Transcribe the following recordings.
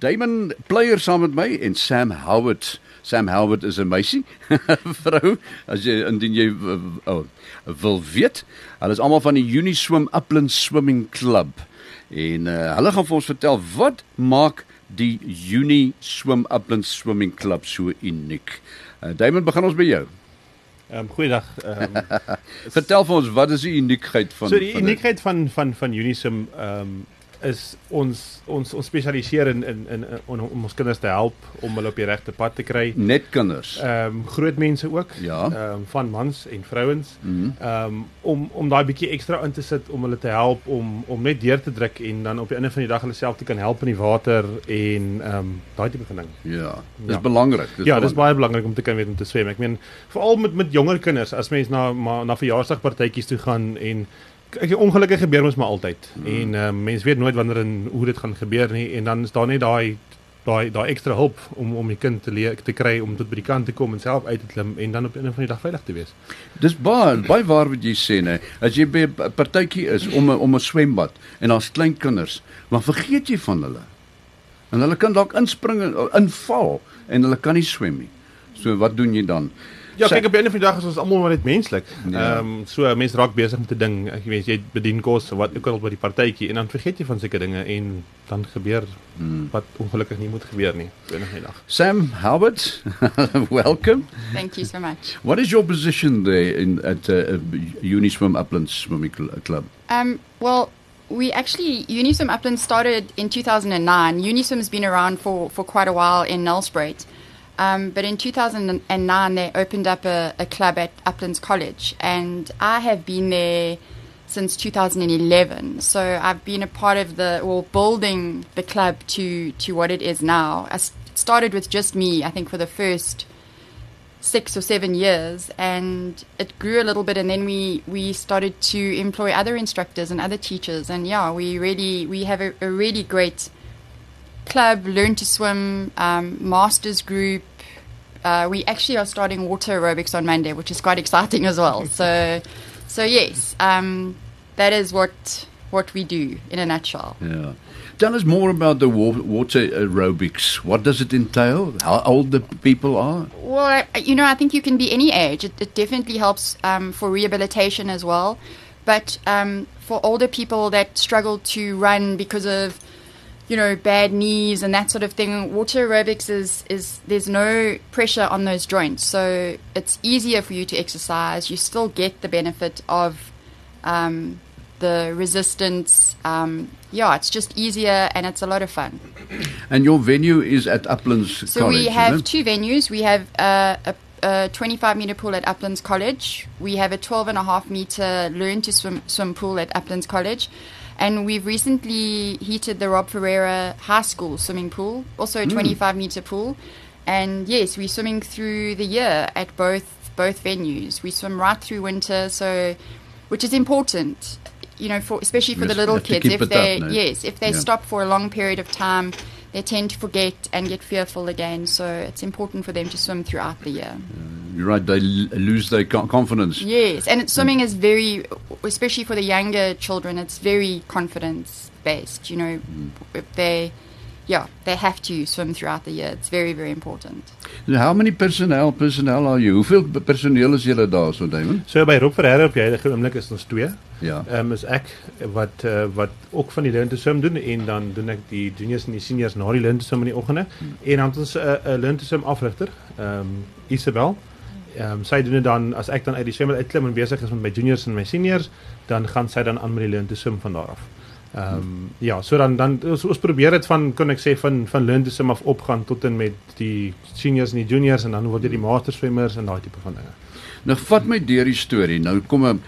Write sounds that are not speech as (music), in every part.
Damon Player saam met my en Sam Howard. Sam Howard is 'n meisie, (laughs) vrou, as jy indien jy oh, wil weet. Hulle is almal van die Uniswim Upland Swimming Club. En uh, hulle gaan vir ons vertel wat maak die Uniswim Upland Swimming Club so uniek. Uh, Damon, begin ons by jou. Ehm um, goeiedag. Ehm um, (laughs) Vertel vir ons wat is die uniekheid van So die uniekheid van van van Unisum ehm um, is ons ons ons spesialiseer in in in om, om ons kinders te help om hulle op die regte pad te kry. net kinders. Ehm um, groot mense ook. Ja. Ehm um, van mans en vrouens. Mhm. Ehm um, om om daai bietjie ekstra in te sit om hulle te help om om net deur te druk en dan op die einde van die dag hulle self te kan help in die water en ehm um, daai tipe van ding. Ja, dis Ja. belangrik. Ja, dis baie belangrik om te kan weet om te swem. Ek meen veral met met jonger kinders as mens na ma, na verjaarsdagpartytjies toe gaan en kyk ongelukkig gebeur ons maar altyd. Hmm. En ehm um, mens weet nooit wanneer en hoe dit gaan gebeur nie en dan is daar net daai daai daai ekstra hulp om om die kind te leer te kry om tot by die kant te kom en self uit te klim en dan op 'n van die dag veilig te wees. Dis baie baie waar wat jy sê nê. As jy by 'n partytjie is om 'n om 'n swembad en daar's klein kinders, maar vergeet jy van hulle. En hulle kan dalk inspring en inval en hulle kan nie swem nie. So wat doen jy dan? Ja, Sy- kyk op 'n einde van die dag is ons almal maar net menslik. Ehm Ja. um, so mense raak besig met 'n ding. Ek weet jy bedien kos of wat ook al by die partytjie en dan vergeet jy van sulke dinge en dan gebeur Hmm. wat ongelukkig nie moet gebeur nie die dag. Sam Howard, (laughs) welcome. Thank you so much. What is your position there in at uh, Uniswim Upland Swimming Cl- Club? Um, well, we actually Uniswim Upland started in 2009. Uniswim has been around for, for quite a while in Nelspruit. Um, but in 2009, they opened up a, a club at Uplands College, and I have been there since 2011. So I've been a part of the, well, building the club to, to what it is now. I started with just me, I think, for the first six or seven years and it grew a little bit and then we we started to employ other instructors and other teachers and yeah we really we have a, a really great club learn to swim um, masters group uh, we actually are starting water aerobics on monday which is quite exciting as well so (laughs) so yes um, that is what what we do in a nutshell Yeah. Tell us more about the water aerobics. What does it entail? How old the people are? Well, you know, I think you can be any age. It, it definitely helps um, for rehabilitation as well. But um, for older people that struggle to run because of, you know, bad knees and that sort of thing, water aerobics is, is there's no pressure on those joints. So it's easier for you to exercise. You still get the benefit of um, the resistance. Um, yeah, it's just easier and it's a lot of fun. And your venue is at Uplands College? So College. we have it? two venues. We have uh, a, a 25 meter pool at Uplands College. We have a 12 and a half meter learn to swim swim pool at Uplands College. And we've recently heated the Rob Ferreira High School swimming pool, also a 25 meter pool. And yes, we're swimming through the year at both both venues. We swim right through winter, so which is important, you know, for especially for Yes, the little kids. If they up, no? yes, if they Yeah. stop for a long period of time, they tend to forget and get fearful again. So it's important for them to swim throughout the year. You're right. They l- lose their co- confidence. Yes, and swimming is very, especially for the younger children, it's very confidence based. You know, mm. if they, yeah, they have to swim throughout the year. It's very, very important. How many personnel personnel are you? Hoeveel personeel is julle daar so, Damon? So by Rob Ferreira op die huidige oomblik is ons twee. Ja. Ehm um, is ek wat uh, wat ook van die learn to swim doen en dan doen ek die juniors en die seniors na die learn to swim in die oggende. En dan het ons 'n uh, 'n learn to swim afrigter, ehm um, Isabel. Ehm um, sy doen dit dan as ek dan uit die swembad uitklim en besig is met my juniors en my seniors, dan gaan sy dan aan met die learn to swim van daar af. Ehm um, ja, so dan dan ons, ons probeer dit van kon ek sê van van learn to swim af opgaan tot en met die seniors en die juniors en dan word dit die master swemmers en daai tipe van dinge. Nou vat my deur die storie. Nou kom 'n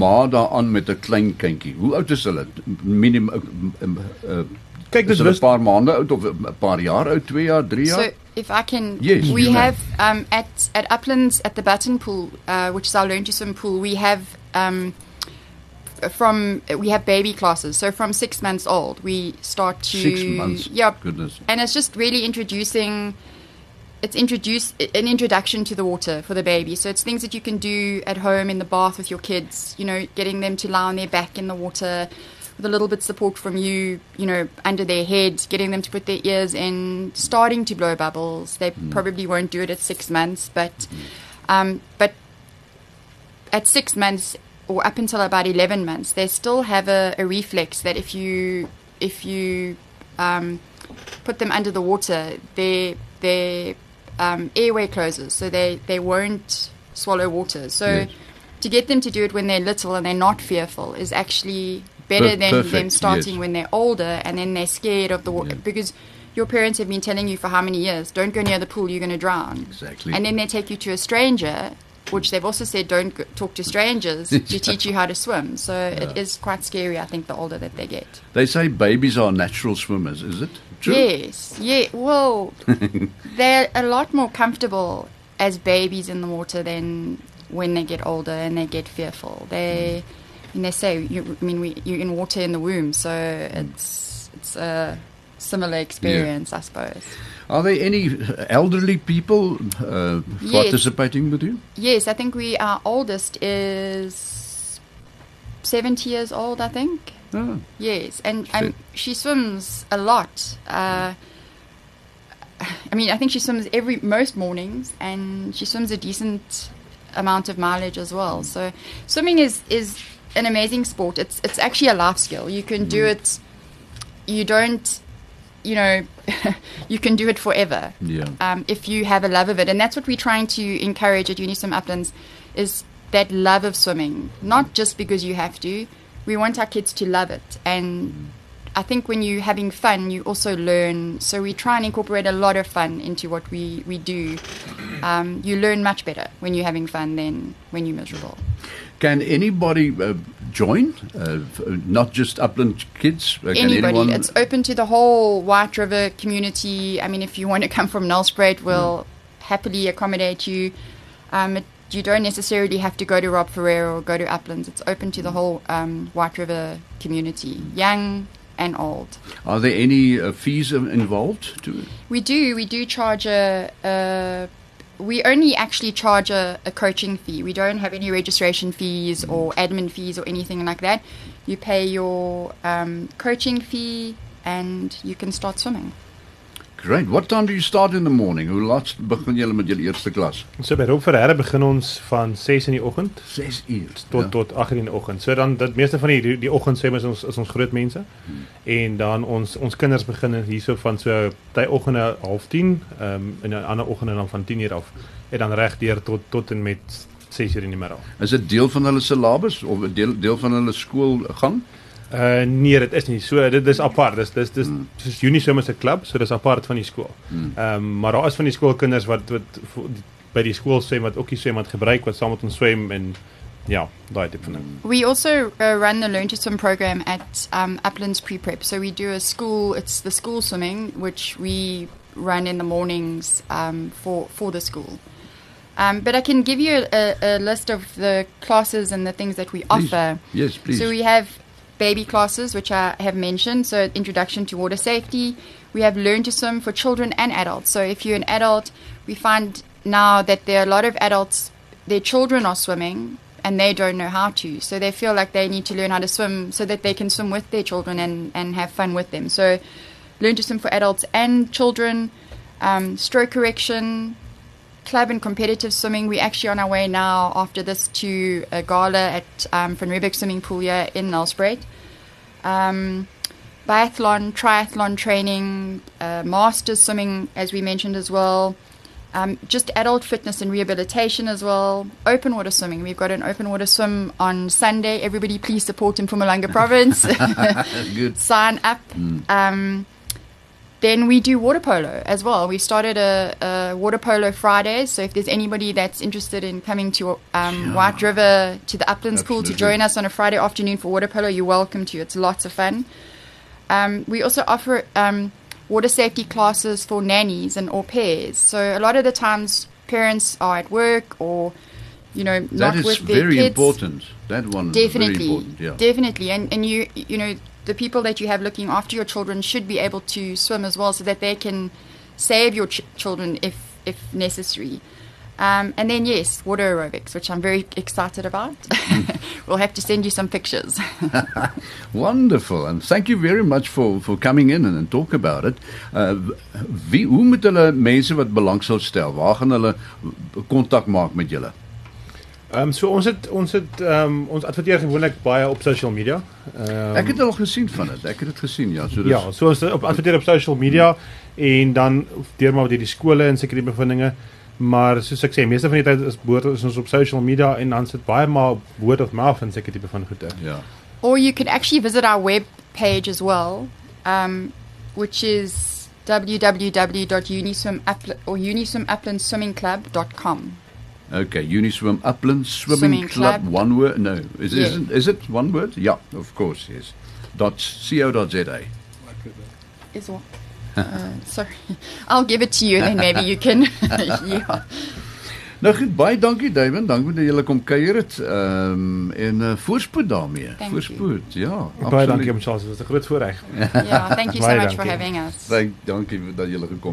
ma daaraan met 'n klein kindjie. Hoe oud is hulle? Minimum uh, Kyk, is dis hulle 'n rus paar maande oud of 'n paar jaar oud, 2 jaar, 3 jaar? So if I can, Yes, we have um, at at Uplands at the Button Pool, uh, which is our learn to swim pool. We have um, from we have baby classes. So from six months old, we start to Six months. Yeah, Goodness. and it's just really introducing it's introduce an introduction to the water for the baby so it's things that you can do at home in the bath with your kids you know getting them to lie on their back in the water with a little bit of support from you, you know, under their head, getting them to put their ears in, starting to blow bubbles. They probably won't do it at six months, but um, but at six months or up until about 11 months, they still have a, a reflex that if you if you um, put them under the water, their their um, airway closes, so they, they won't swallow water. So Yes. to get them to do it when they're little and they're not fearful is actually better Per- than perfect, them starting yes. when they're older and then they're scared of the water Yeah. because your parents have been telling you for how many years, don't go near the pool, you're going to drown. Exactly. And then they take you to a stranger, which they've also said don't talk to strangers (laughs) to teach you how to swim. So it is quite scary, I think, the older that they get. They say babies are natural swimmers, is it? True? Yes, yeah. Well, (laughs) they're a lot more comfortable as babies in the water than when they get older and they get fearful. They, hmm. and they say, you, I mean, we, you're in water in the womb, so hmm. it's it's a similar experience, I suppose. Are there any elderly people uh, Yes. participating with you? Yes, I think we our oldest is seventy years old. I think. Oh, Yes, and, and she swims a lot. Uh, I mean, I think she swims every most mornings, and she swims a decent amount of mileage as well. So, swimming is is an amazing sport. It's it's actually a life skill. You can do it. You don't, you know, (laughs) you can do it forever yeah. um, if you have a love of it. And that's what we're trying to encourage at Uniswim Uplands is that love of swimming, not just because you have to. We want our kids to love it. And I think when you're having fun, you also learn. So we try and incorporate a lot of fun into what we, we do. Um, you learn much better when you're having fun than when you're miserable. Can anybody uh, join? Uh, not just upland kids? Can Anybody. anyone- It's open to the whole White River community. I mean, if you want to come from Nelspruit, we'll happily accommodate you. Um, it, you don't necessarily have to go to Rob Ferreira or go to Uplands. It's open to the whole um, White River community, young and old. Are there any uh, fees uh, involved? To? We do. We do charge a. a we only actually charge a, a coaching fee. We don't have any registration fees or admin fees or anything like that. You pay your um, coaching fee and you can start swimming. Great. What time do you start in the morning? Hoe laat begin julle met julle eerste klas? So by Rob Ferreira begin ons van 6 in die oggend 6 uur. tot tot 8 in die oggend. So dan dat meeste van die die, die oggend sê ons is ons groot mense. En dan ons ons kinders begin hierso van so by oggende half 10, ehm um, en dan ander oggende dan van 10 uur af en dan reg deur tot tot en met 6 uur in die middag. Is dit deel van hulle syllabus of 'n deel deel van hulle skoolgang? Uh nee, dit is nie so. Dit is apart. Dis dis dis Hmm. soos Uniswim is 'n klub, so dis apart van die skool. Hmm. Ehm um, maar daar is van die skoolkinders wat wat by die skool swem wat ook die swembad gebruik wat saam met ons swem en ja, daai tipe van ding. We also uh, run the Learn to Swim program at um, Uplands Pre Prep. So we do a school, it's the school swimming, which we run in the mornings um, for, for the school. Um, but I can give you a, a list of the classes and the things that we Please. offer. Yes, please. So we have baby classes, which I have mentioned. So introduction to water safety. We have learn to swim for children and adults. So if you're an adult, we find now that there are a lot of adults, their children are swimming and they don't know how to. So they feel like they need to learn how to swim so that they can swim with their children and, and have fun with them. So learn to swim for adults and children. Um, stroke correction, club and competitive swimming. We're actually on our way now after this to a gala at um, Van Riebeeck Swimming Pool here in Nelspruit. Um, biathlon, triathlon training, uh, masters swimming, as we mentioned as well. Um, just adult fitness and rehabilitation as well. Open water swimming. We've got an open water swim on Sunday. Everybody, please support in Mpumalanga Province. (laughs) Good. (laughs) Sign up. Um, then we do water polo as well. We started a, a water polo Fridays. So if there's anybody that's interested in coming to um, Yeah. White River to the Uplands Pool to join us on a Friday afternoon for water polo, you're welcome to. It's lots of fun. Um, we also offer um, water safety classes for nannies and au pairs. So a lot of the times parents are at work or you know That not with their very kids. important. That one is very Definitely, important. Yeah. definitely, and and you you know the people that you have looking after your children should be able to swim as well, so that they can save your ch- children if if necessary. Um, and then, yes, water aerobics, which I'm very excited about. (laughs) we'll have to send you some pictures. (laughs) (laughs) Wonderful, and thank you very much for for coming in and, and talk about it. Uh, wie hoe moet hulle mense wat belang sou stel, waar gaan hulle kontak maak met julle? Ehm um, so ons het ons het ehm um, ons adverteer gewoonlik baie op social media. Ehm um, Ek het al gesien van dit. Ek het dit gesien, ja, so dis Ja, so ons op adverteer op social media en dan deur maar deur die skole en seker die bevindinge. Maar soos ek sê, meeste van die tyd is boord is ons op social media en dan sit baie maar word of mouth en seker tipe van goede. ja. or you can actually visit our web page as well, um, which is www.uniswim or uniswimuplandswimmingclub.com. Okay, Uniswim Upland Swimming, Swimming Club. Club. One word? No, is Yeah. is, it, is it one word? Yeah, of course, yes. Dot co. dot za. Is what? Uh, sorry, (laughs) I'll give it to you, and then maybe you can. (laughs) yeah. Nou goed, baie dankie David, dankie dat jy kom kuier het. Ehm um, en uh, voorspoed daarmee. Thank voorspoed, ja. Baie dankie om Charles, dit was 'n groot voorreg. yeah. Thank you so Baie much for dankie. having us. Dank, dankie dat jy gekom het.